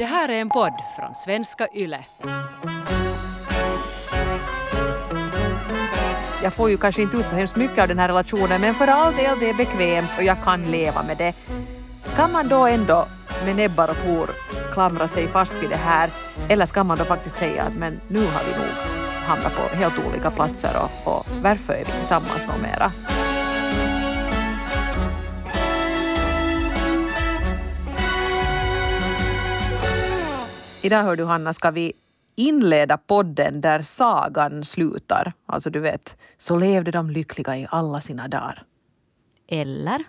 Det här är en podd från svenska YLE. Jag får ju kanske inte ut så hemskt mycket av den här relationen men för all del det är bekvämt och jag kan leva med det. Ska man då ändå med näbbar och klor klamra sig fast vid det här eller ska man då faktiskt säga att men nu har vi nog hamnat på helt olika platser och, och varför är vi tillsammans numera? Idag hör du Hanna ska vi inleda podden där sagan slutar. Alltså du vet, så levde de lyckliga i alla sina dagar. Eller?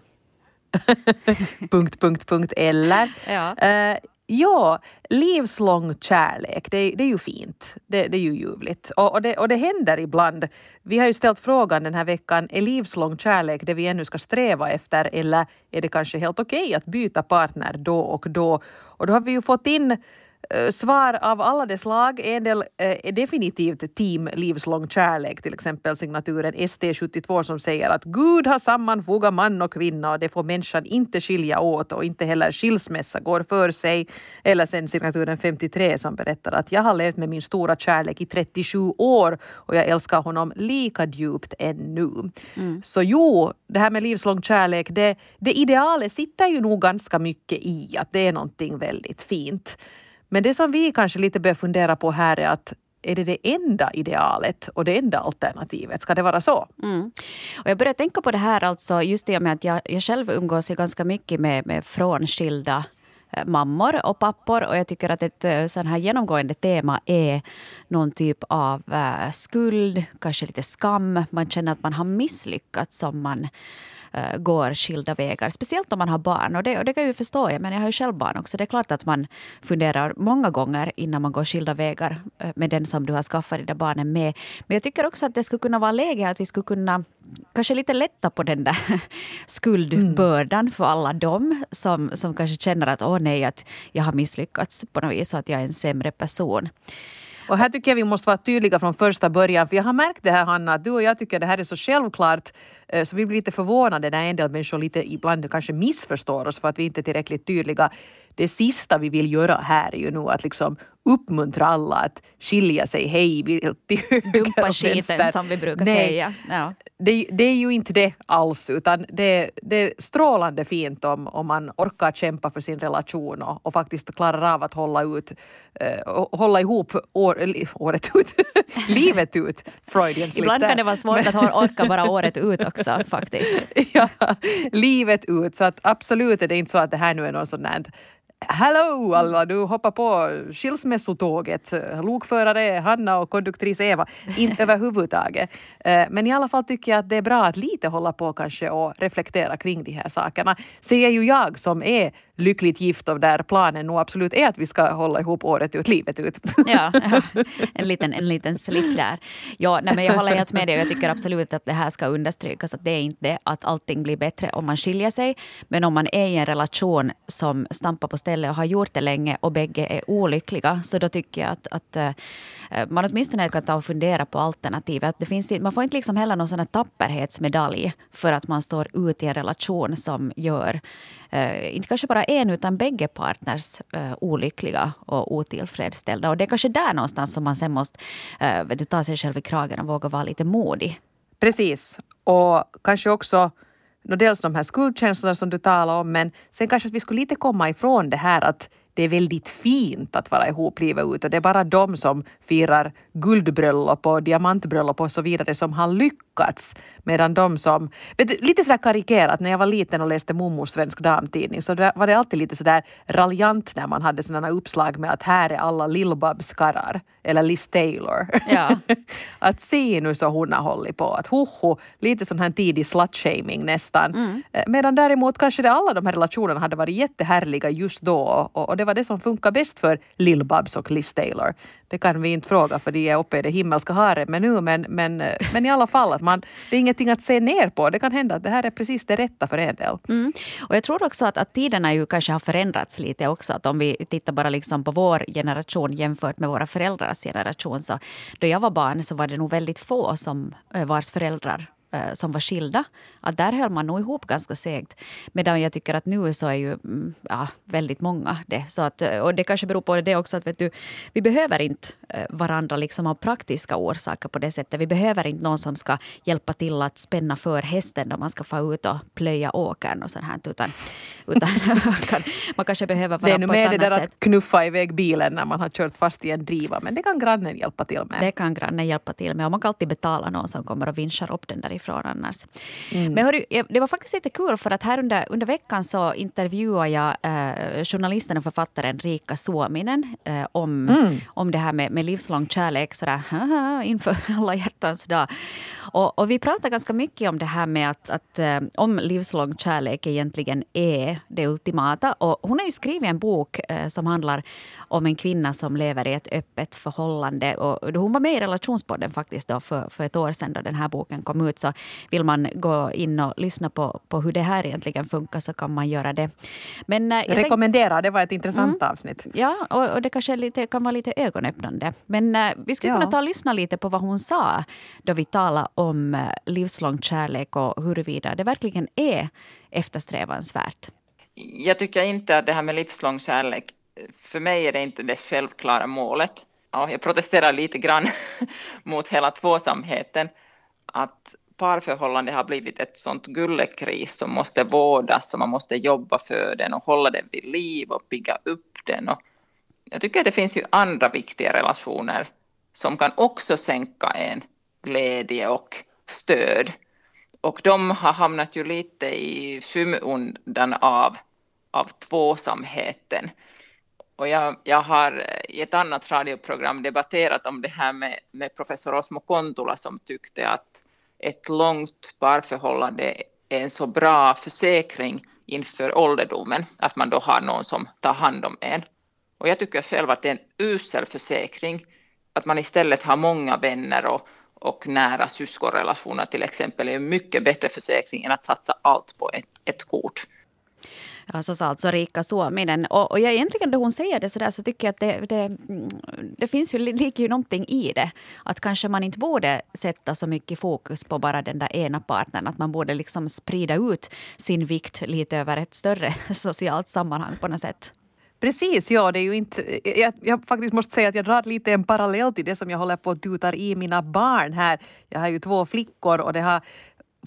punkt, punkt, punkt, eller. Ja. Uh, ja, livslång kärlek, det, det, är ju fint. Det, det är ju ljuvligt. Och, och, det, och det händer ibland. Vi har ju ställt frågan den här veckan, är livslång kärlek det vi ännu ska sträva efter eller är det kanske helt okej okay att byta partner då och då? Och då har vi ju fått in svar av alla de slag. En del eh, är definitivt team livslång kärlek, till exempel signaturen ST72 som säger att Gud har sammanfogat man och kvinna och det får människan inte skilja åt och inte heller skilsmässa går för sig. Eller sen signaturen 53 som berättar att jag har levt med min stora kärlek i 37 år och jag älskar honom lika djupt ännu. Mm. Så jo, det här med livslång kärlek, det, det idealet sitter ju nog ganska mycket i att det är någonting väldigt fint. Men det som vi kanske lite bör fundera på här är att är det det enda idealet och det enda alternativet? Ska det vara så? Mm. Och jag börjar tänka på det här, alltså just det med att jag, jag själv umgås ju ganska mycket med, med frånskilda eh, mammor och pappor. Och jag tycker att ett eh, sån här genomgående tema är någon typ av eh, skuld, kanske lite skam. Man känner att man har misslyckats som man uh, går skilda vägar. Speciellt om man har barn. Och det, och det kan jag ju förstå, men jag har ju själv barn också. Det är klart att man funderar många gånger innan man går skilda vägar eh, med den som du har skaffat dina barnen med. Men jag tycker också att det skulle kunna vara läge att vi skulle kunna kanske lite lätta på den där skuldbördan mm. för alla dem som, som kanske känner att åh nej, att jag har misslyckats på något vis, och att jag är en sämre person. Och här tycker jag vi måste vara tydliga från första början. För jag har märkt det här Hanna, att du och jag tycker det här är så självklart eh, så vi blir lite förvånade när en del människor lite ibland kanske missförstår oss för att vi inte är tillräckligt tydliga det sista vi vill göra här är ju nu att liksom uppmuntra alla att skilja sig hej vilt till höger Dumpa skiten som vi brukar Nej, säga. Ja. Det, det, är ju inte det alls utan det, det är strålande fint om, om man orkar kämpa för sin relation och, och faktiskt klarar av att hålla, ut, uh, hålla ihop år, året ut, livet ut. Freudian Ibland kan det vara svårt att orka bara året ut också faktiskt. ja, livet ut. Så att absolut är det inte så att det här nu är någon sån där Hello alla, du hoppar på skilsmässotåget. Lokförare Hanna och konduktris Eva. Inte överhuvudtaget. Eh, men i alla fall tycker jag att det är bra att lite hålla på kanske och reflektera kring de här sakerna. Säger ju jag som är lyckligt gift och där planen nog absolut är att vi ska hålla ihop året ut, livet ut. Ja, ja. En, liten, en liten slipp där. Ja, nej, men jag håller helt med dig och jag tycker absolut att det här ska understrykas att det är inte att allting blir bättre om man skiljer sig. Men om man är i en relation som stampar på stället och har gjort det länge och bägge är olyckliga så då tycker jag att, att uh, man åtminstone kan ta och fundera på alternativet. Det finns, man får inte liksom heller någon sån här tapperhetsmedalj för att man står ut i en relation som gör eh, inte kanske bara en utan bägge partners uh, olyckliga och otillfredsställda. Och det är kanske där någonstans som man sen måste uh, du, ta sig själv i kragen och våga vara lite modig. Precis. Och kanske också dels de här skuldkänslorna som du talar om men sen kanske att vi skulle lite komma ifrån det här att det är väldigt fint att vara ihop livet ut och det är bara de som firar guldbröllop och diamantbröllop och så vidare som har lyckats. Medan de som, vet du, lite sådär karikerat, när jag var liten och läste mormors svensk damtidning så var det alltid lite sådär raljant när man hade sådana uppslag med att här är alla Lill-Babs karrar eller Liz Taylor. Ja. att se nu så hon har hållit på, att hoho, lite sån här tidig slutshaming nästan. Mm. Eh, medan däremot kanske det alla de här relationerna hade varit jättehärliga just då och, och det var det som funkar bäst för Lill-Babs och Liz Taylor. Det kan vi inte fråga för de är uppe i det himmelska haret men nu men, men, men i alla fall man, det är ingenting att se ner på. Det kan hända att det här är precis det rätta för en del. Mm. Och jag tror också att, att tiderna ju kanske har förändrats lite också. Att om vi tittar bara liksom på vår generation jämfört med våra föräldrars generation. Så då jag var barn så var det nog väldigt få som eh, vars föräldrar eh, som var skilda. Att där höll man nog ihop ganska segt. Medan jag tycker att nu så är ju mm, ja, väldigt många det. Så att, eh, och det kanske beror på det också att vet du, vi behöver inte eh, varandra liksom av praktiska orsaker på det sättet. Vi behöver inte någon som ska hjälpa till att spänna för hästen då man ska få ut och plöja åkern och sånt här. Utan, utan man kanske behöver vara Det är nu på ett mer det annat där sätt. att knuffa iväg bilen när man har kört fast i en driva. Men det kan grannen hjälpa till med. Det kan grannen hjälpa till med. Och man kan alltid betala någon som kommer och vinschar upp den därifrån annars. Mm. Men hörru, det var faktiskt lite kul för att här under, under veckan så intervjuade jag eh, journalisten och författaren Rika Suominen eh, om, Mm. om det här med, med livslång kärlek sådär, haha, inför alla hjärtans dag. Och, och vi pratade ganska mycket om det här med att, att eh, om livslång kärlek egentligen är det ultimata. Och hon har ju skrivit en bok eh, som handlar om en kvinna som lever i ett öppet förhållande. Och hon var med i Relationspodden faktiskt då för, för ett år sedan då den här boken kom ut. Så vill man gå in och lyssna på, på hur det här egentligen funkar så kan man göra det. Men, eh, jag tänk- Rekommenderar, det var ett intressant avsnitt. Ja, och, och det kanske lite, kan vara lite ögonöppnande. Men eh, vi skulle Ja. kunna ta och lyssna lite på vad hon sa då vi talade om eh, livslång kärlek och huruvida det verkligen är eftersträvansvärt. Jag tycker inte att det här med livslång kärlek, för mig är det inte det självklara målet. Ja, jag protesterar lite grann mot hela tvåsamheten, att parförhållande har blivit ett sånt gullekris som måste vårdas och man måste jobba för den och hålla den vid liv och pigga upp den. Och jag tycker att det finns ju andra viktiga relationer som kan också sänka en glädje och stöd. Och de har hamnat ju lite i skymundan av, av tvåsamheten. Och jag, jag har i ett annat radioprogram debatterat om det här med, med professor Osmo Kontula som tyckte att ett långt parförhållande är en så bra försäkring inför ålderdomen, att man då har någon som tar hand om en. Och jag tycker själv att det är en usel försäkring, att man istället har många vänner och, och nära syskonrelationer till exempel är en mycket bättre försäkring än att satsa allt på ett, ett kort. Ja, så sa Rika Suominen. Och, och jag, egentligen då hon säger det så där så tycker jag att det, det, mm, det finns ju, ligger ju någonting i det. Att kanske man inte borde sätta så mycket fokus på bara den där ena partnern. Att man borde liksom sprida ut sin vikt lite över ett större socialt sammanhang på något sätt. Precis, ja det är ju inte... Eh, jag, jag faktiskt måste säga att jag drar lite en parallell till det som jag håller på att tutar i mina barn här. Jag har ju två flickor och det har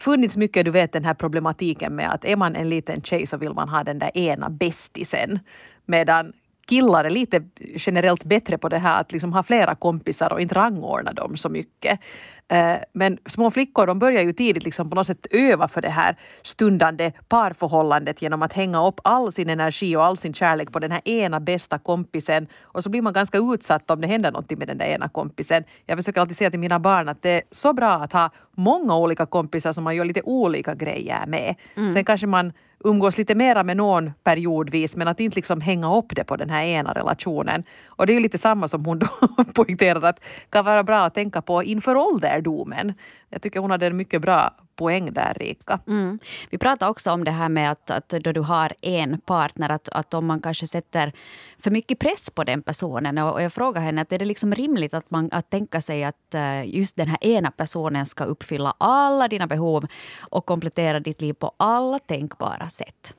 funnits mycket, du vet den här problematiken med att är man en liten tjej så vill man ha den där ena bästisen. Medan killar är lite generellt bättre på det här att liksom ha flera kompisar och inte rangordna dem så mycket. Eh, Men små flickor de börjar ju tidigt liksom på något sätt öva för det här stundande parförhållandet genom att hänga upp all sin energi och all sin kärlek på den här ena bästa kompisen. Och så blir man ganska utsatt om det händer någonting med den där ena kompisen. Jag försöker alltid säga till mina barn att det är så bra att ha många olika kompisar som man gör lite olika grejer med. Sen kanske man umgås lite mera med någon periodvis men att inte liksom hänga upp det på den här ena relationen. Och det är ju lite samma som hon då poängterade att kan vara bra att tänka på inför ålderdomen. Jag tycker hon hade en mycket bra poäng där, Rika. Mm. Vi pratar också om det här med att, att då du har en partner, att, att om man kanske sätter för mycket press på den personen. Och, och jag frågar henne, att är det liksom rimligt att, man, att tänka sig att eh, just den här ena personen ska uppfylla alla dina behov och komplettera ditt liv på alla tänkbara sätt?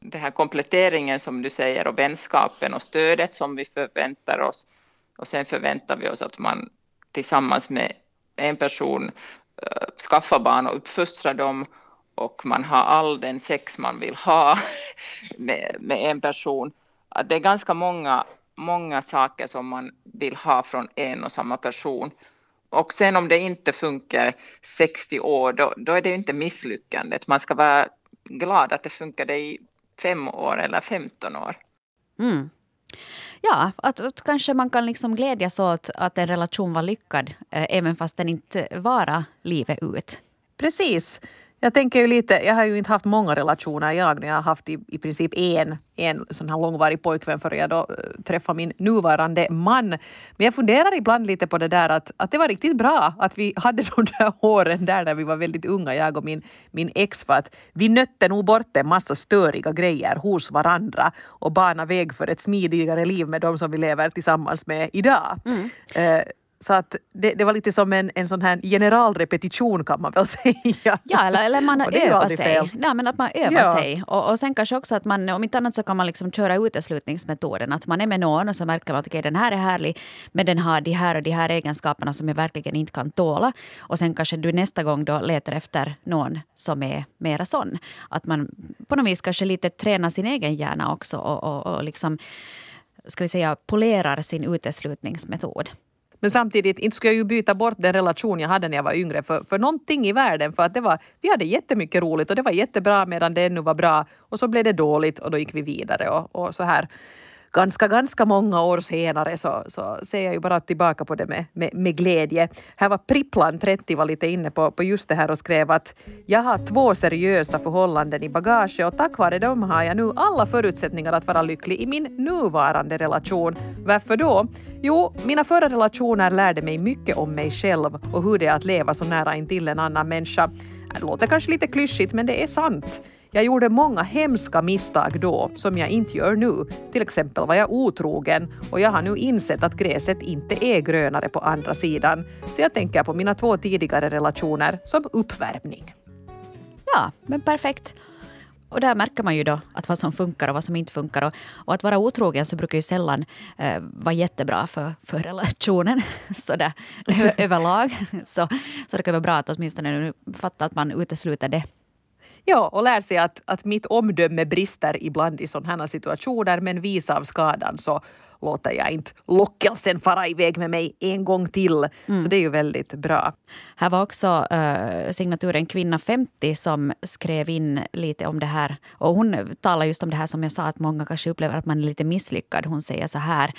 Den här kompletteringen som du säger och vänskapen och stödet som vi förväntar oss. Och sen förväntar vi oss att man tillsammans med en person Eh, skaffa barn och uppfostra dem och man har all den sex man vill ha med, med en person. Att det är ganska många, många saker som man vill ha från en och samma person. Och sen om det inte funkar 60 år, då, då är det ju inte misslyckandet. Man ska vara glad att det funkade i fem år eller 15 år. Mm. Ja, att, att kanske man kan liksom glädjas åt att en relation var lyckad eh, även fast den inte vara livet ut. Precis. Jag tänker ju lite, jag har ju inte haft många relationer jag, jag har haft i, i princip en, en sån här långvarig pojkvän före jag då äh, träffade min nuvarande man. Men jag funderar ibland lite på det där att, att det var riktigt bra att vi hade de där åren där när vi var väldigt unga, jag och min, min ex, för att vi nötte nog bort en massa störiga grejer hos varandra och bana väg för ett smidigare liv med de som vi lever tillsammans med idag. Mm. Eh, Så att det, det var lite som en, en sån här generalrepetition kan man väl säga. Ja, eller, eller man övar sig. fel. Ja, men att man övar Ja. sig. Och, och sen kanske också att man, om inte annat så kan man liksom köra uteslutningsmetoden. Att man är med någon och så märker man att okej, den här är härlig, men den har de här och de här egenskaperna som jag verkligen inte kan tåla. Och sen kanske du nästa gång då letar efter någon som är mera sån. Att man på något vis kanske lite tränar sin egen hjärna också och, och, och liksom, ska vi säga, polerar sin uteslutningsmetod. Men samtidigt, inte skulle jag ju byta bort den relation jag hade när jag var yngre för, för någonting i världen. För att det var, vi hade jättemycket roligt och det var jättebra medan det ännu var bra. Och så blev det dåligt och då gick vi vidare. Och, och så här ganska, ganska många år senare så, så ser jag ju bara tillbaka på det med, med, med glädje. Här var Pripplan, 30, var lite inne på, på just det här och skrev att jag har två seriösa förhållanden i bagage och tack vare dem har jag nu alla förutsättningar att vara lycklig i min nuvarande relation. Varför då? Jo, mina förra relationer lärde mig mycket om mig själv och hur det är att leva så nära intill en annan människa. Det låter kanske lite klyschigt, men det är sant. Jag gjorde många hemska misstag då som jag inte gör nu. Till exempel var jag otrogen och jag har nu insett att gräset inte är grönare på andra sidan. Så jag tänker på mina två tidigare relationer som uppvärmning. Ja, men perfekt. Och där märker man ju då att vad som funkar och vad som inte funkar. Och, och att vara otrogen så brukar ju sällan eh, vara jättebra för, för relationen så där, överlag. Så, så det kan vara bra att åtminstone nu fatta att man utesluter det. Ja, och lär sig att, att mitt omdöme brister ibland i sådana situationer men vis av skadan så låter jag inte lockelsen fara iväg med mig en gång till. Så det är ju väldigt bra. Här var också eh, signaturen Kvinna 50 som skrev in lite om det här. Och hon talar just om det här som jag sa, att många kanske upplever att man är lite misslyckad. Hon säger så här.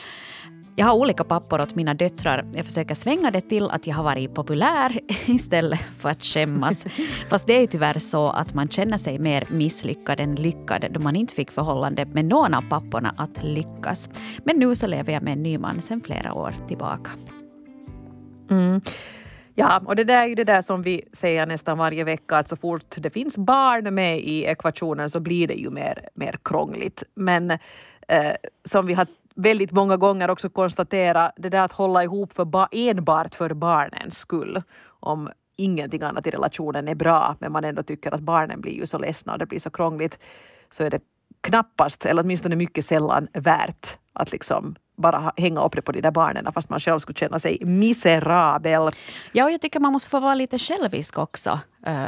Jag har olika pappor åt mina döttrar. Jag försöker svänga det till att jag har varit populär istället för att skämmas. Fast det är ju tyvärr så att man känner sig mer misslyckad än lyckad då man inte fick förhållande med någon av papporna att lyckas. Men nu så lever jag med en ny man sedan flera år tillbaka. Ja, och det där är ju det där som vi säger nästan varje vecka att så fort det finns barn med i ekvationen så blir det ju mer, mer krångligt. Men eh, som vi har väldigt många gånger också konstatera det där att hålla ihop för ba- enbart för barnens skull. Om ingenting annat i relationen är bra men man ändå tycker att barnen blir ju så ledsna och det blir så krångligt så är det knappast, eller åtminstone mycket sällan, värt att liksom bara hänga upp det på de där barnen fast man själv skulle känna sig miserabel. Ja, och jag tycker man måste få vara lite självisk också. Eh,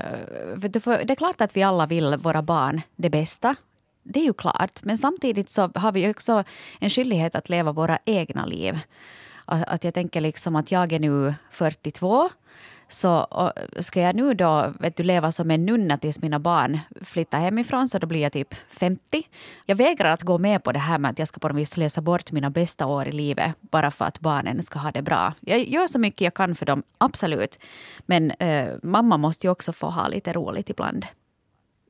för det är klart att vi alla vill våra barn det bästa. Det är ju klart. Men samtidigt så har vi också en skyldighet att leva våra egna liv. Att, att jag tänker liksom att jag är nu 42. Så ska jag nu då vet du, leva som en nunna tills mina barn flyttar hemifrån, så då blir jag typ 50. Jag vägrar att gå med på det här med att jag ska på något vis slösa bort mina bästa år i livet bara för att barnen ska ha det bra. Jag gör så mycket jag kan för dem, absolut. Men eh, mamma måste ju också få ha lite roligt ibland.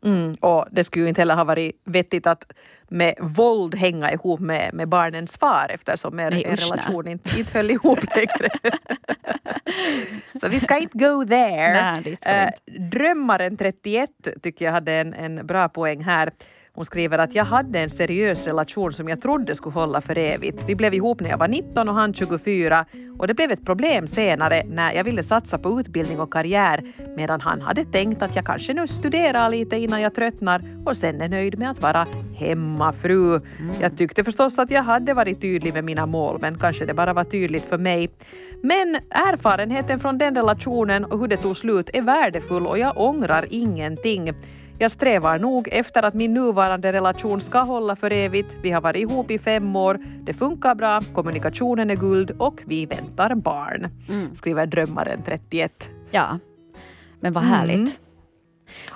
Mm, och det skulle ju inte heller ha varit vettigt att med våld hänga ihop med, med barnens far eftersom er, Nej, er relation inte, inte höll ihop längre. Så vi ska inte go there. Nej, det ska Eh. Drömmaren 31 tycker jag hade en, en bra poäng här. Hon skriver att jag hade en seriös relation som jag trodde skulle hålla för evigt. Vi blev ihop när jag var 19 och han 24 och det blev ett problem senare när jag ville satsa på utbildning och karriär medan han hade tänkt att jag kanske nu studerar lite innan jag tröttnar och sen är nöjd med att vara hemmafru. Jag tyckte förstås att jag hade varit tydlig med mina mål men kanske det bara var tydligt för mig. Men erfarenheten från den relationen och hur det tog slut är värdefull och jag ångrar ingenting. Jag strävar nog efter att min nuvarande relation ska hålla för evigt. Vi har varit ihop i fem år, det funkar bra, kommunikationen är guld och vi väntar barn. Skriver Drömmaren 31. Ja, men vad härligt.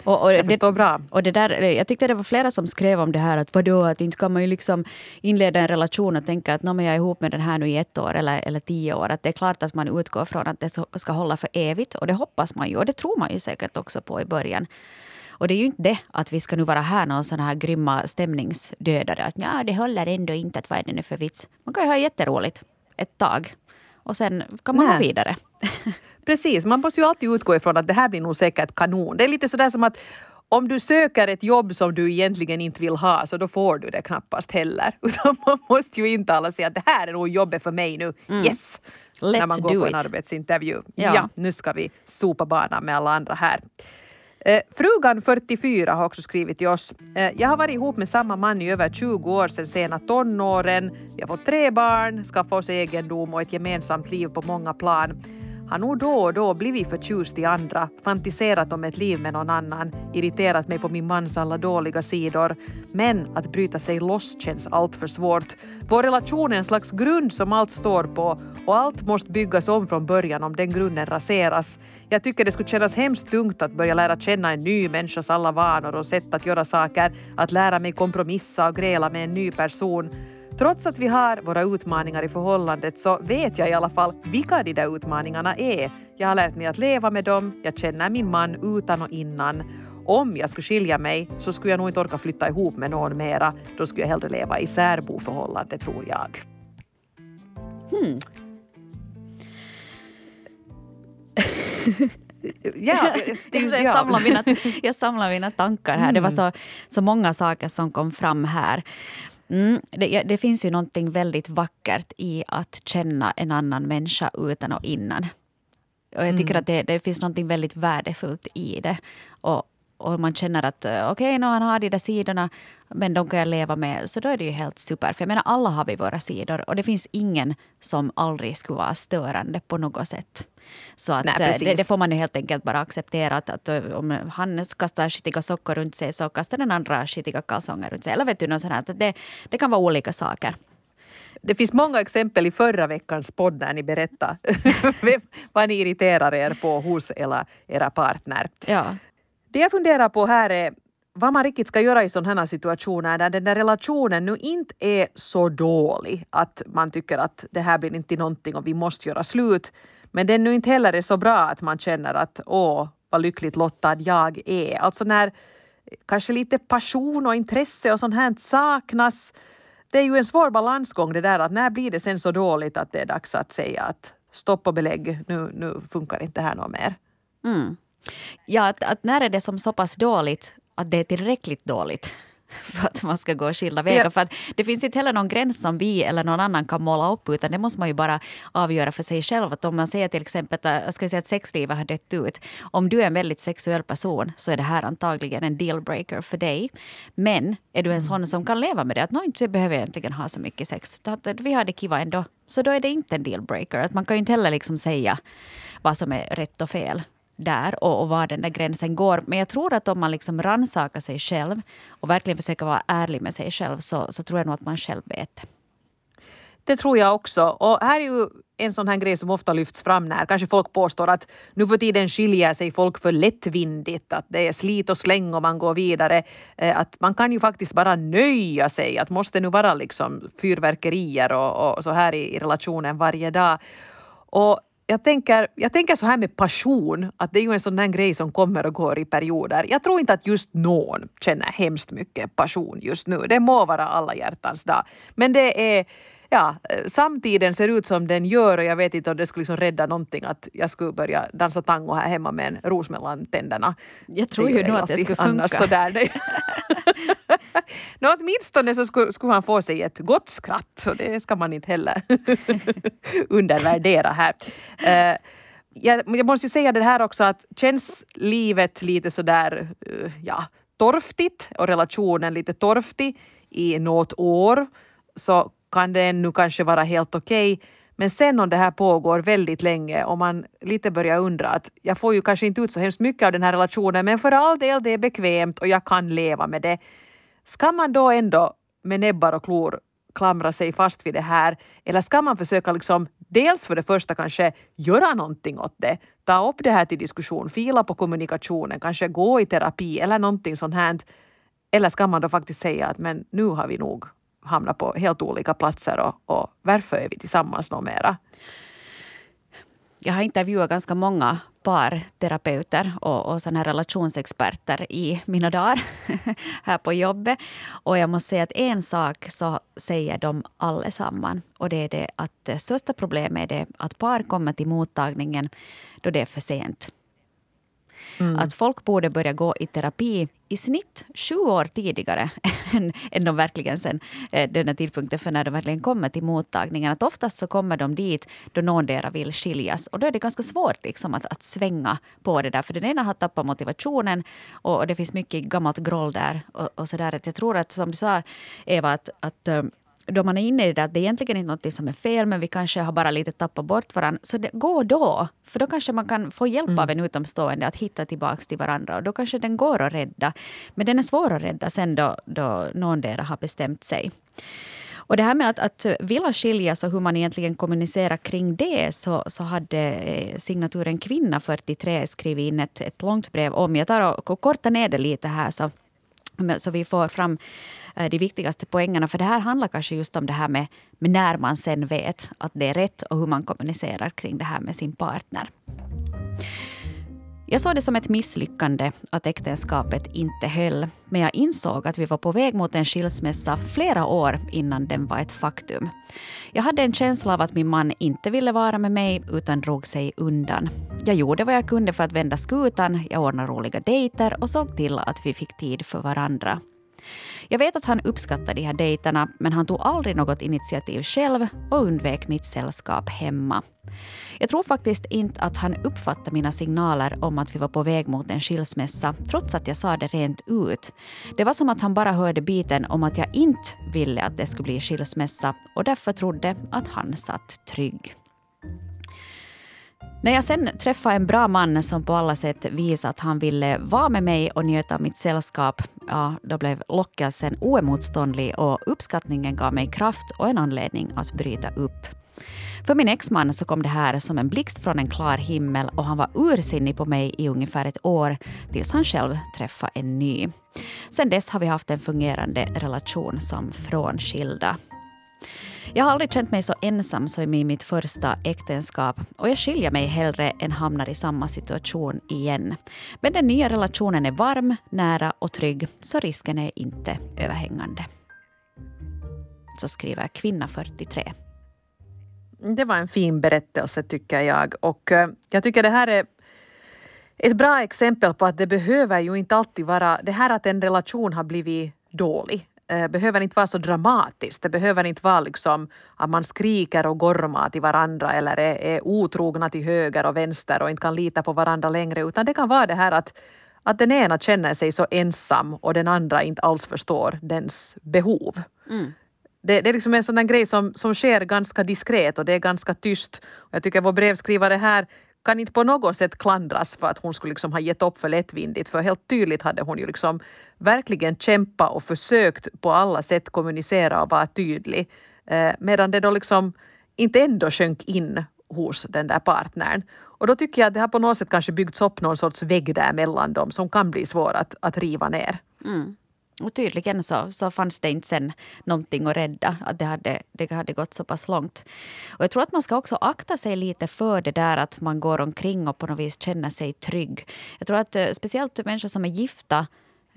Och, och Jag det, förstår bra. Och det där, jag tyckte det var flera som skrev om det här att vadå, att inte kan man ju liksom inleda en relation och tänka att "Nå, men jag är ihop med den här nu i ett år eller, eller tio år. Att det är klart att man utgår från att det ska hålla för evigt och det hoppas man ju och det tror man ju säkert också på i början. Och det är ju inte det att vi ska nu vara här någon sån här grymma stämningsdödare. Att ja, det håller ändå inte, att vad är det nu för vits? Man kan ju ha jätteroligt ett tag och sen kan man Nej. gå vidare. Precis, man måste ju alltid utgå ifrån att det här blir nog säkert kanon. Det är lite sådär som att om du söker ett jobb som du egentligen inte vill ha så då får du det knappast heller. Utan man måste ju intala sig att det här är nog jobbet för mig nu. Yes! Let's när man går på en it. arbetsintervju. Ja. Ja. nu ska vi sopa banan med alla andra här. Eh, frugan 44 har också skrivit till oss. Eh, jag har varit ihop med samma man i över 20 år sedan sena tonåren. Vi har fått tre barn, skaffat oss egendom och ett gemensamt liv på många plan. Har nog då och då blivit förtjust i andra, fantiserat om ett liv med någon annan, irriterat mig på min mans alla dåliga sidor. Men att bryta sig loss känns allt för svårt. Vår relation är en slags grund som allt står på och allt måste byggas om från början om den grunden raseras. Jag tycker det skulle kännas hemskt tungt att börja lära känna en ny människas alla vanor och sätt att göra saker, att lära mig kompromissa och gräla med en ny person. Trots att vi har våra utmaningar i förhållandet så vet jag i alla fall vilka de där utmaningarna är. Jag har lärt mig att leva med dem, jag känner min man utan och innan. Om jag skulle skilja mig så skulle jag nog inte orka flytta ihop med någon mera. Då skulle jag hellre leva i särboförhållande tror jag. ja, det, jag, ja. samlar mina, jag samlar mina tankar här. Det var så, så många saker som kom fram här. Mm, det, det finns ju någonting väldigt vackert i att känna en annan människa utan och innan. Och jag tycker att det, det finns någonting väldigt värdefullt i det. Och, och man känner att eh, okej, okay, han har de där sidorna, men de kan jag leva med. Så då är det ju helt super. För jag menar, alla har vi våra sidor och det finns ingen som aldrig skulle vara störande på något sätt. Så att, Nej, eh, det, det får man ju helt enkelt bara acceptera. Att, att eh, om han kastar skitiga sockor runt sig så kastar den andra skitiga kalsonger runt sig. Eller vet du, något sånt här. Att Det, det kan vara olika saker. Det finns många exempel i förra veckans podd när ni berättade vad ni irriterar er på hos era, era partner. Ja. Det jag funderar på här är vad man riktigt ska göra i sådana här situationer där den där relationen nu inte är så dålig att man tycker att det här blir inte någonting och vi måste göra slut. Men den nu inte heller är så bra att man känner att åh, vad lyckligt lottad jag är. Alltså när kanske lite passion och intresse och sånt här saknas. Det är ju en svår balansgång det där att när blir det sen så dåligt att det är dags att säga att stopp och belägg, nu, nu funkar inte det här något mer. Mm. Ja, att, att när är det som så pass dåligt att det är tillräckligt dåligt för att man ska gå skilda vägar. Ja. För att det finns inte heller någon gräns som vi eller någon annan kan måla upp utan det måste man ju bara avgöra för sig själv. Att om man säger till exempel att, ska vi säga att sexlivet har dött ut. Om du är en väldigt sexuell person så är det här antagligen en dealbreaker för dig. Men är du en sån som kan leva med det, att nå, inte behöver jag egentligen ha så mycket sex. Vi har det kiva ändå. Så då är det inte en dealbreaker. Att man kan ju inte heller liksom säga vad som är rätt och fel där och, och var den där gränsen går. Men jag tror att om man liksom rannsakar sig själv och verkligen försöker vara ärlig med sig själv så, så tror jag nog att man själv vet det. Det tror jag också. Och här är ju en sån här grej som ofta lyfts fram när kanske folk påstår att nu för tiden skiljer sig folk för lättvindigt, att det är slit och släng och man går vidare. Eh, att man kan ju faktiskt bara nöja sig, att måste nu vara liksom fyrverkerier och, och så här i, i relationen varje dag. Och jag tänker, jag tänker så här med passion, att det är ju en sån här grej som kommer och går i perioder. Jag tror inte att just någon känner hemskt mycket passion just nu. Det må vara alla hjärtans dag. Men det är Ja, samtiden ser ut som den gör och jag vet inte om det skulle liksom rädda någonting att jag skulle börja dansa tango här hemma med en ros mellan tänderna. Jag tror ju nog att det skulle annars funka. Sådär. Nå, åtminstone så skulle, skulle han få sig ett gott skratt och det ska man inte heller undervärdera här. Eh, uh, jag, jag måste ju säga det här också att känns livet lite sådär uh, eh, ja, torftigt och relationen lite torftig i något år så kan det ännu kanske vara helt okej. Men sen om det här pågår väldigt länge och man lite börjar undra att jag får ju kanske inte ut så hemskt mycket av den här relationen men för all del det är bekvämt och jag kan leva med det. Ska man då ändå med näbbar och klor klamra sig fast vid det här? Eller ska man försöka liksom dels för det första kanske göra någonting åt det, ta upp det här till diskussion, fila på kommunikationen, kanske gå i terapi eller någonting sånt här. Eller ska man då faktiskt säga att men nu har vi nog hamnat på helt olika platser och, och varför är vi tillsammans något mera? Jag har intervjuat ganska många parterapeuter och, och såna här relationsexperter i mina dagar här på jobbet. Och jag måste säga att en sak så säger de allesamman och det är det att det största problemet är det att par kommer till mottagningen då det är för sent. Mm. Att folk borde börja gå i terapi i snitt sju år tidigare än, än de verkligen sen, eh, den här tidpunkten för när de verkligen kommer till mottagningen. Att oftast så kommer de dit då någondera vill skiljas. Och då är det ganska svårt liksom att, att svänga på det där. För den ena har tappat motivationen och, och det finns mycket gammalt groll där. Och, och så där. Att jag tror att, som du sa Eva, att, att eh, då man är inne i det att det är egentligen inte något som är fel men vi kanske har bara lite tappat bort varandra. Så det, gå då! För då kanske man kan få hjälp mm. av en utomstående att hitta tillbaka till varandra. Och då kanske den går att rädda. Men den är svår att rädda sen då, då någon har bestämt sig. Och det här med att, att vilja skiljas och hur man egentligen kommunicerar kring det så, så hade eh, signaturen Kvinna 43 skrivit in ett, ett långt brev om. Jag tar och, och kortar ner det lite här så, så vi får fram eh, de viktigaste poängerna. För det här handlar kanske just om det här med, med när man sen vet att det är rätt och hur man kommunicerar kring det här med sin partner. Jag såg det som ett misslyckande att äktenskapet inte höll. Men jag insåg att vi var på väg mot en skilsmässa flera år innan den var ett faktum. Jag hade en känsla av att min man inte ville vara med mig utan drog sig undan. Jag gjorde vad jag kunde för att vända skutan, jag ordnade roliga dejter och såg till att vi fick tid för varandra. Jag vet att han uppskattar de här dejterna men han tog aldrig något initiativ själv och undvek mitt sällskap hemma. Jag tror faktiskt inte att han uppfattade mina signaler om att vi var på väg mot en skilsmässa trots att jag sa det rent ut. Det var som att han bara hörde biten om att jag inte ville att det skulle bli skilsmässa och därför trodde att han satt trygg. När jag sen träffade en bra man som på alla sätt visade att han ville vara med mig och njöta av mitt sällskap, ja, då blev lockelsen oemotståndlig och uppskattningen gav mig kraft och en anledning att bryta upp. För min exman så kom det här som en blixt från en klar himmel och han var ursinnig på mig i ungefär ett år tills han själv träffade en ny. Sen dess har vi haft en fungerande relation som frånskilda. Jag har aldrig känt mig så ensam som i mitt första äktenskap och jag skiljer mig hellre än hamnar i samma situation igen. Men den nya relationen är varm, nära och trygg så risken är inte överhängande. Så skriver kvinna 43. Det var en fin berättelse tycker jag och eh, jag tycker det här är ett bra exempel på att det behöver ju inte alltid vara det här att en relation har blivit dålig eh, behöver inte vara så dramatiskt. Det behöver inte vara liksom att man skriker och gormar till varandra eller är, är otrogna till höger och vänster och inte kan lita på varandra längre utan det kan vara det här att att den ena känner sig så ensam och den andra inte alls förstår dens behov. Mm. Det, det, är liksom en sån grej som, som sker ganska diskret och det är ganska tyst. Jag tycker vår brevskrivare här kan inte på något sätt klandras för att hon skulle liksom ha gett upp för lättvindigt för helt tydligt hade hon ju liksom verkligen kämpat och försökt på alla sätt kommunicera och vara tydlig. Eh, medan det då liksom inte ändå sjönk in hos den där partnern. Och då tycker jag att det har på något sätt kanske byggts upp någon sorts vägg där mellan dem som kan bli svår att, att riva ner. Mm. Och tydligen så, så fanns det inte sen någonting att rädda. Att det hade, det hade gått så pass långt. Och jag tror att man ska också akta sig lite för det där att man går omkring och på något vis känner sig trygg. Jag tror att eh, speciellt människor som är gifta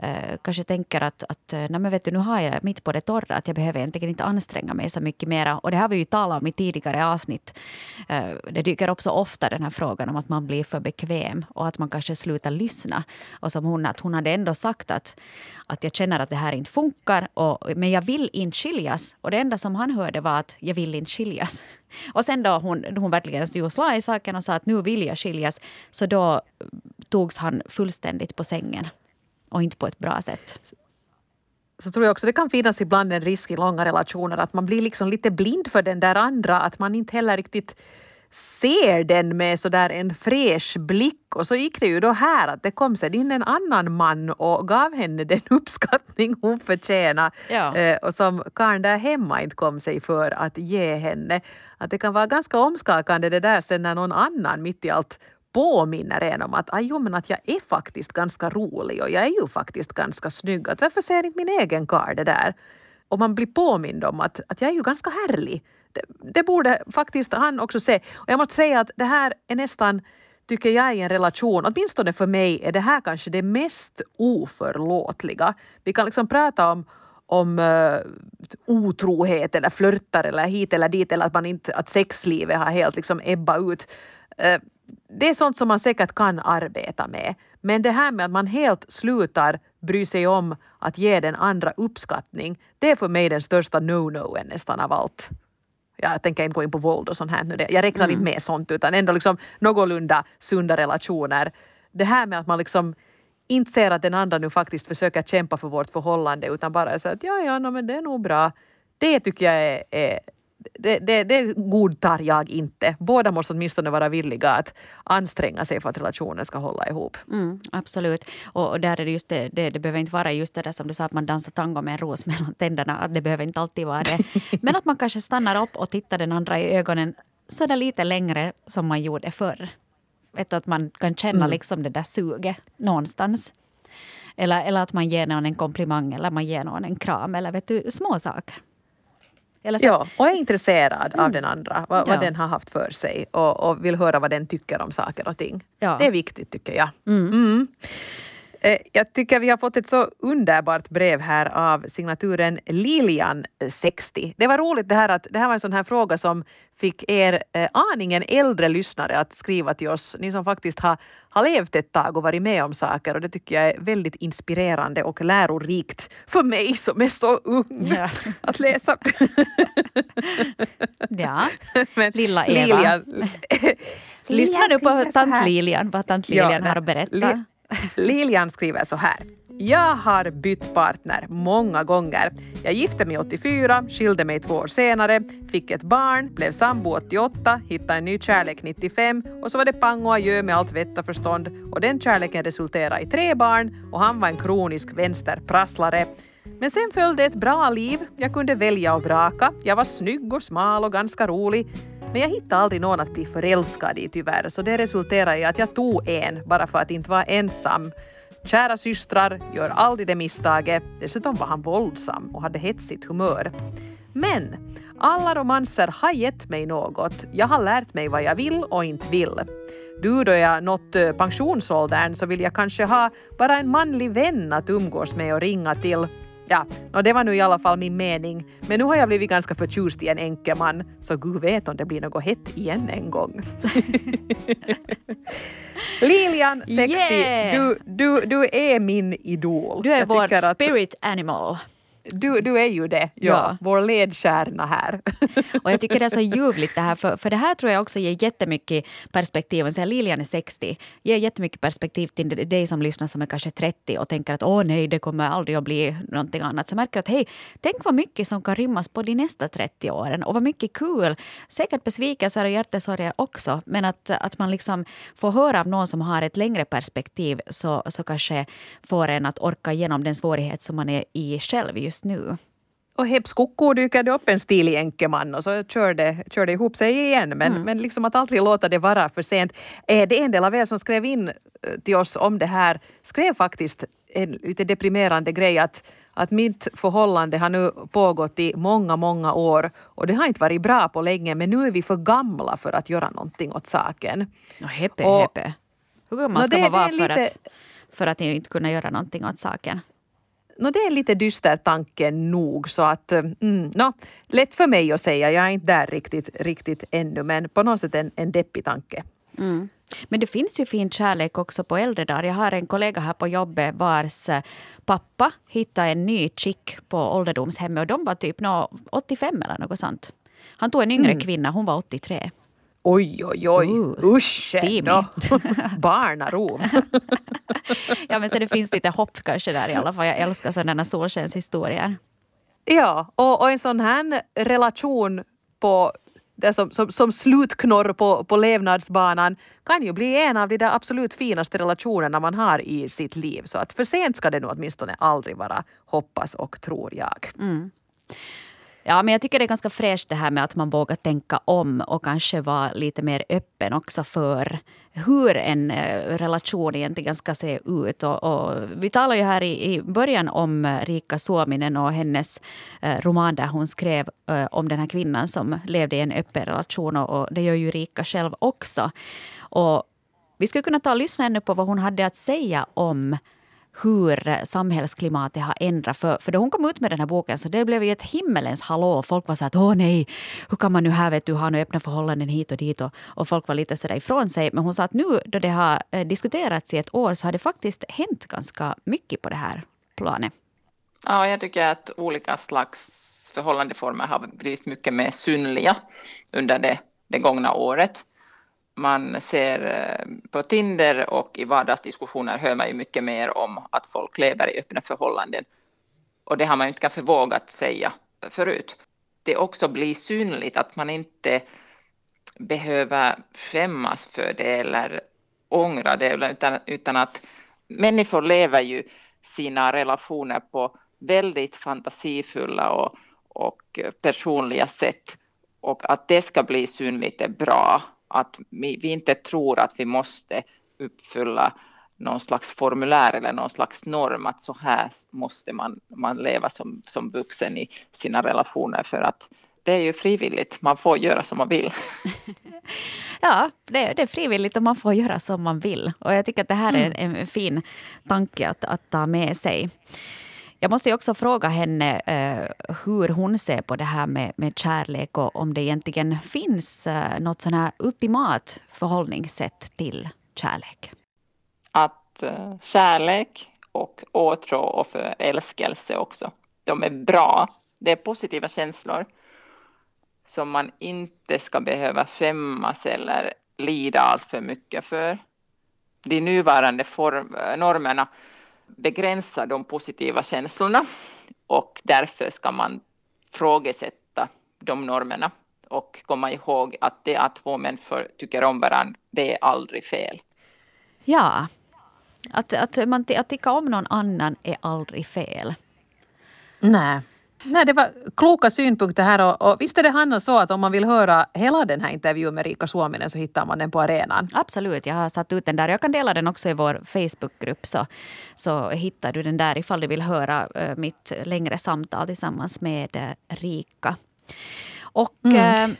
eh, kanske tänker att, att eh, nej men vet du, nu har jag mitt på det torra, att jag behöver egentligen inte anstränga mig så mycket mera. Och det har vi ju talat om i tidigare avsnitt. Eh, det dyker upp så ofta den här frågan om att man blir för bekväm och att man kanske slutar lyssna. Och som hon, att hon hade ändå sagt att, att jag känner att det här inte funkar, och, men jag vill inte skiljas. Och det enda som han hörde var att jag vill inte skiljas. Och sen då hon, hon verkligen stod slag i saken och sa att nu vill jag skiljas, så då togs han fullständigt på sängen och inte på ett bra sätt. Så tror jag också det kan finnas ibland en risk i långa relationer att man blir liksom lite blind för den där andra, att man inte heller riktigt ser den med sådär en fräsch blick och så gick det ju då här att det kom sen in en annan man och gav henne den uppskattning hon förtjänade ja. Eh, och som karln där hemma inte kom sig för att ge henne. Att det kan vara ganska omskakande det där sen när någon annan mitt i allt påminner en om att, jo, men att jag är faktiskt ganska rolig och jag är ju faktiskt ganska snygg. Att varför ser inte min egen karl det där? Och man blir påmind om att, att jag är ju ganska härlig. Det, det, borde faktiskt han också se. Och jag måste säga att det här är nästan, tycker jag i en relation, åtminstone för mig är det här kanske det mest oförlåtliga. Vi kan liksom prata om om uh, otrohet eller flörtar eller hit eller dit eller att, man inte, att sexlivet har helt liksom ebbat ut. Uh, det är sånt som man säkert kan arbeta med. Men det här med att man helt slutar bry sig om att ge den andra uppskattning, det är för mig den största no-noen nästan av allt. Jag tänker inte gå in på våld och sånt här nu. Jag räknar mm. inte med sånt utan ändå liksom någorlunda sunda relationer. Det här med att man liksom inte ser att den andra nu faktiskt försöker kämpa för vårt förhållande utan bara säger att ja, ja, no, men det är nog bra. Det tycker jag är, är det, det, det godtar jag inte. Båda måste åtminstone vara villiga att anstränga sig för att relationen ska hålla ihop. Mm, absolut. Och, och, där är det just det, det, det, behöver inte vara just det där som du sa att man dansar tango med en ros mellan tänderna. Att det behöver inte alltid vara det. Men att man kanske stannar upp och tittar den andra i ögonen så där lite längre som man gjorde förr. Vet att man kan känna mm. liksom det där suget någonstans. Eller, eller att man ger någon en komplimang eller man ger någon en kram eller vet du, små saker. Ja, och är intresserad mm. av den andra, vad, ja. vad, den har haft för sig och, och, vill höra vad den tycker om saker och ting. Ja. Det är viktigt tycker jag. Mm. Mm. Eh, jag tycker vi har fått ett så underbart brev här av signaturen Lilian 60. Det var roligt det här att det här var en sån här fråga som fick er eh, aningen äldre lyssnare att skriva till oss. Ni som faktiskt har, har levt ett tag och varit med om saker och det tycker jag är väldigt inspirerande och lärorikt för mig som är så ung ja. att läsa. ja, Men Lilla Eva. Lilian, Lyssnar du på tant Lilian, vad tant Lilian ja, har att berätta? Lilian skriver så här. Jag har bytt partner många gånger. Jag gifte mig 84, skilde mig två år senare, fick ett barn, blev sambo 88, hittade en ny kärlek 95 och så var det pang och adjö med allt vett och förstånd och den kärleken resulterade i tre barn och han var en kronisk vänsterprasslare. Men sen följde ett bra liv. Jag kunde välja och vraka. Jag var snygg och smal och ganska rolig. Men jag hittade aldrig någon att bli förälskad i tyvärr, så det resulterade i att jag tog en bara för att inte vara ensam. Kära systrar, gör aldrig det misstaget. Dessutom var han våldsam och hade hetsigt humör. Men alla romanser har gett mig något. Jag har lärt mig vad jag vill och inte vill. Du då jag nått eh, pensionsåldern så vill jag kanske ha bara en manlig vän att umgås med och ringa till Ja, och det var nu i alla fall min mening. Men nu har jag blivit ganska förtjust i en enkeman, så gud vet om det blir något hett igen en gång. Lilian, 60, yeah. du, du, du är min idol. Du är vår spirit animal. Du, du är ju det, ja. ja. Vår ledstjärna här. Och jag tycker det är så ljuvligt det här, för, för det här tror jag också ger jättemycket perspektiv. Om Lilian är 60, ger jättemycket perspektiv till dig som lyssnar som är kanske 30 och tänker att åh nej, det kommer aldrig att bli någonting annat. Så märker att hej, tänk vad mycket som kan rymmas på de nästa 30 åren och vad mycket kul. Säkert besvikelser och hjärtesorger också, men att, att man liksom får höra av någon som har ett längre perspektiv så, så kanske får en att orka igenom den svårighet som man är i själv just nu. Och heps koko dyker det upp en stilig enkeman och så kör det, kör det ihop sig igen. Men, mm. men liksom att aldrig låta det vara för sent. Eh, det är en del av er som skrev in eh, till oss om det här skrev faktiskt en lite deprimerande grej att att mitt förhållande har nu pågått i många, många år och det har inte varit bra på länge men nu är vi för gamla för att göra någonting åt saken. No, heppe, och, heppe. Hur gammal ska man vara för, lite... att, för att inte kunna göra någonting åt saken? No, det är en lite dyster tanke nog så att mm, no, lätt för mig att säga. Jag är inte där riktigt, riktigt ännu men på något sätt en, en deppig tanke. Mm. Men det finns ju fin kärlek också på äldre dagar. Jag har en kollega här på jobbet vars eh, pappa hittade en ny chick på ålderdomshemmet och de var typ no, 85 eller något sånt. Han tog en yngre mm. kvinna, hon var 83. Oj, oj, oj. Uh, Usch då. Ja, men så det finns lite hopp kanske där i alla fall. Jag älskar sådana solskenshistorier. Ja, och, och en sån här relation på det som, som, som slutknorr på, på levnadsbanan kan ju bli en av de där absolut finaste relationerna man har i sitt liv. Så att för sent ska det nog åtminstone aldrig vara, hoppas och tror jag. Mm. Ja, men jag tycker det är ganska fräscht det här med att man vågar tänka om och kanske vara lite mer öppen också för hur en eh, relation egentligen ska se ut. Och, och vi talade ju här i, i, början om eh, Rika Suominen och hennes eh, roman där hon skrev eh, om den här kvinnan som levde i en öppen relation och, och det gör ju Rika själv också. Och vi skulle kunna ta och lyssna ännu på vad hon hade att säga om hur samhällsklimatet har ändrats. För, för då hon kom ut med den här boken så det blev ju ett himmelens hallå. Folk var så att åh nej, hur kan man nu här vet du, ha nu öppna förhållanden hit och dit och, och folk var lite sådär ifrån sig. Men hon sa att nu då det har eh, diskuterats i ett år så har det faktiskt hänt ganska mycket på det här planet. Ja, jag tycker att olika slags förhållandeformer har blivit mycket mer synliga under det, det gångna året. Man ser eh, på Tinder och i vardagsdiskussioner hör man ju mycket mer om att folk lever i öppna förhållanden. Och det har man ju inte kanske vågat säga förut. Det också blir synligt att man inte behöver skämmas för det eller ångra det, utan, utan att människor lever ju sina relationer på väldigt fantasifulla och, och personliga sätt. Och att det ska bli synligt är bra. Att vi, vi inte tror att vi måste uppfylla någon slags formulär eller någon slags norm att så här måste man, man leva som, som vuxen i sina relationer för att det är ju frivilligt, man får göra som man vill. ja, det, det, är frivilligt och man får göra som man vill. Och jag tycker att det här är en, en fin tanke att, att ta med sig. Jag måste också fråga henne eh, hur hon ser på det här med, med kärlek och om det egentligen finns eh, något sån här ultimat förhållningssätt till kärlek. Att eh, kärlek och åtrå och förälskelse också, de är bra. Det är positiva känslor som man inte ska behöva skämmas eller lida allt för mycket för. De nuvarande form, normerna begränsar de positiva känslorna och därför ska man frågesätta de normerna och komma ihåg att det att två människor tycker om varandra, det är aldrig fel. Ja, att, att, man, att tycka om någon annan är aldrig fel. Nej. Nej, det var kloka synpunkter här och, och visst är det Hanna så att om man vill höra hela den här intervjun med Rika Suominen så hittar man den på arenan? Absolut, jag har satt ut den där. Jag kan dela den också i vår Facebookgrupp så, så hittar du den där ifall du vill höra uh, mitt längre samtal tillsammans med uh, Rika. Och mm. uh,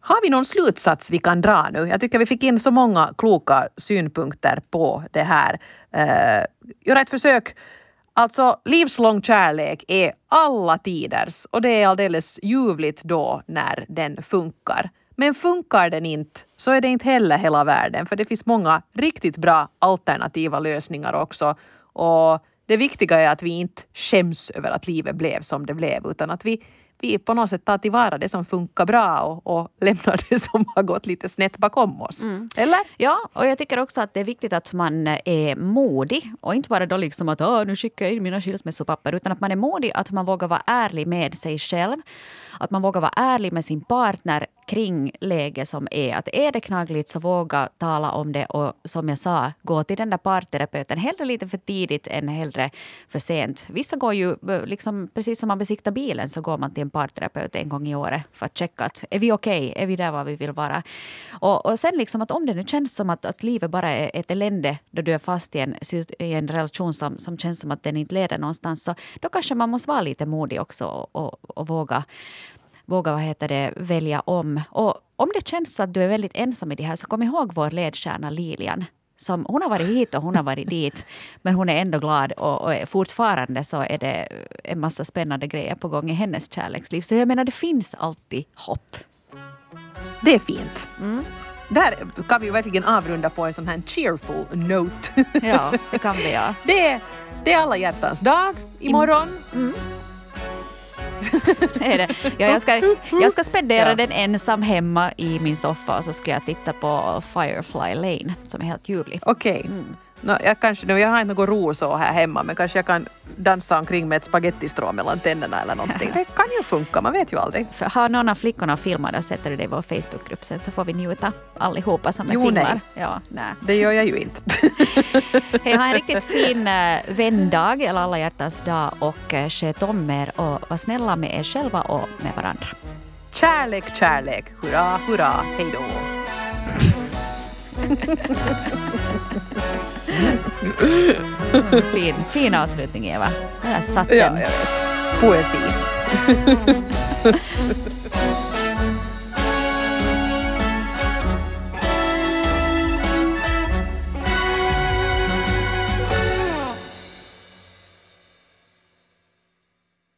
har vi någon slutsats vi kan dra nu? Jag tycker vi fick in så många kloka synpunkter på det här. Uh, göra ett försök Alltså livslång kärlek är alla tiders och det är alldeles ljuvligt då när den funkar. Men funkar den inte så är det inte heller hela världen för det finns många riktigt bra alternativa lösningar också. Och det viktiga är att vi inte skäms över att livet blev som det blev utan att vi vi på något sätt tar tillvara det som funkar bra och, och lämnar det som har gått lite snett bakom oss. Mm. Eller? Ja, och jag tycker också att det är viktigt att man är modig och inte bara då liksom att nu skickar jag in mina skilsmässopapper utan att man är modig, att man vågar vara ärlig med sig själv. Att man vågar vara ärlig med sin partner kring läge som är. Att är det knaggligt så våga tala om det och som jag sa, gå till den där parterapeuten hellre lite för tidigt än hellre för sent. Vissa går ju, liksom, precis som man besiktar bilen, så går man till en parterapeut en gång i året för att checka att är vi okej, okay? är vi där var vi vill vara. Och, och sen liksom att om det nu känns som att, att livet bara är ett elände då du är fast i en, i en relation som, som känns som att den inte leder någonstans, så då kanske man måste vara lite modig också och, och, och våga våga vad heter det, välja om. Och om det känns så att du är väldigt ensam i det här så kom ihåg vår ledstjärna Lilian. Som, hon har varit hit och hon har varit dit, men hon är ändå glad och, och fortfarande så är det en massa spännande grejer på gång i hennes kärleksliv. Så jag menar, det finns alltid hopp. Det är fint. Mm. Där kan vi verkligen avrunda på en sån här cheerful note. Ja, det kan vi ja. Det, det är alla hjärtans dag imorgon. Mm är det. Ja, jag, ska, jag ska spendera ja. den ensam hemma i min soffa och så ska jag titta på Firefly Lane som är helt ljuvlig. Okej. Okay. Mm. No, jag, kanske, no, jag har inte något ro så här hemma men kanske jag kan dansa omkring med ett spagettistrå mellan tänderna eller någonting. Det kan ju funka, man vet ju aldrig. För har någon av flickorna filmat och sätter det i vår Facebookgrupp sen så får vi njuta allihopa som är jo, simmar. Nej. Ja, nej. Det gör jag ju inte. Hej, ha en riktigt fin äh, vändag, eller alla hjärtans dag och äh, sköt om er och var snälla med er själva och med varandra. Kärlek, kärlek, hurra, hurra, hej då. Fin, fin avslutning Eva. Jag satt den. Ja, jag vet. Poesi.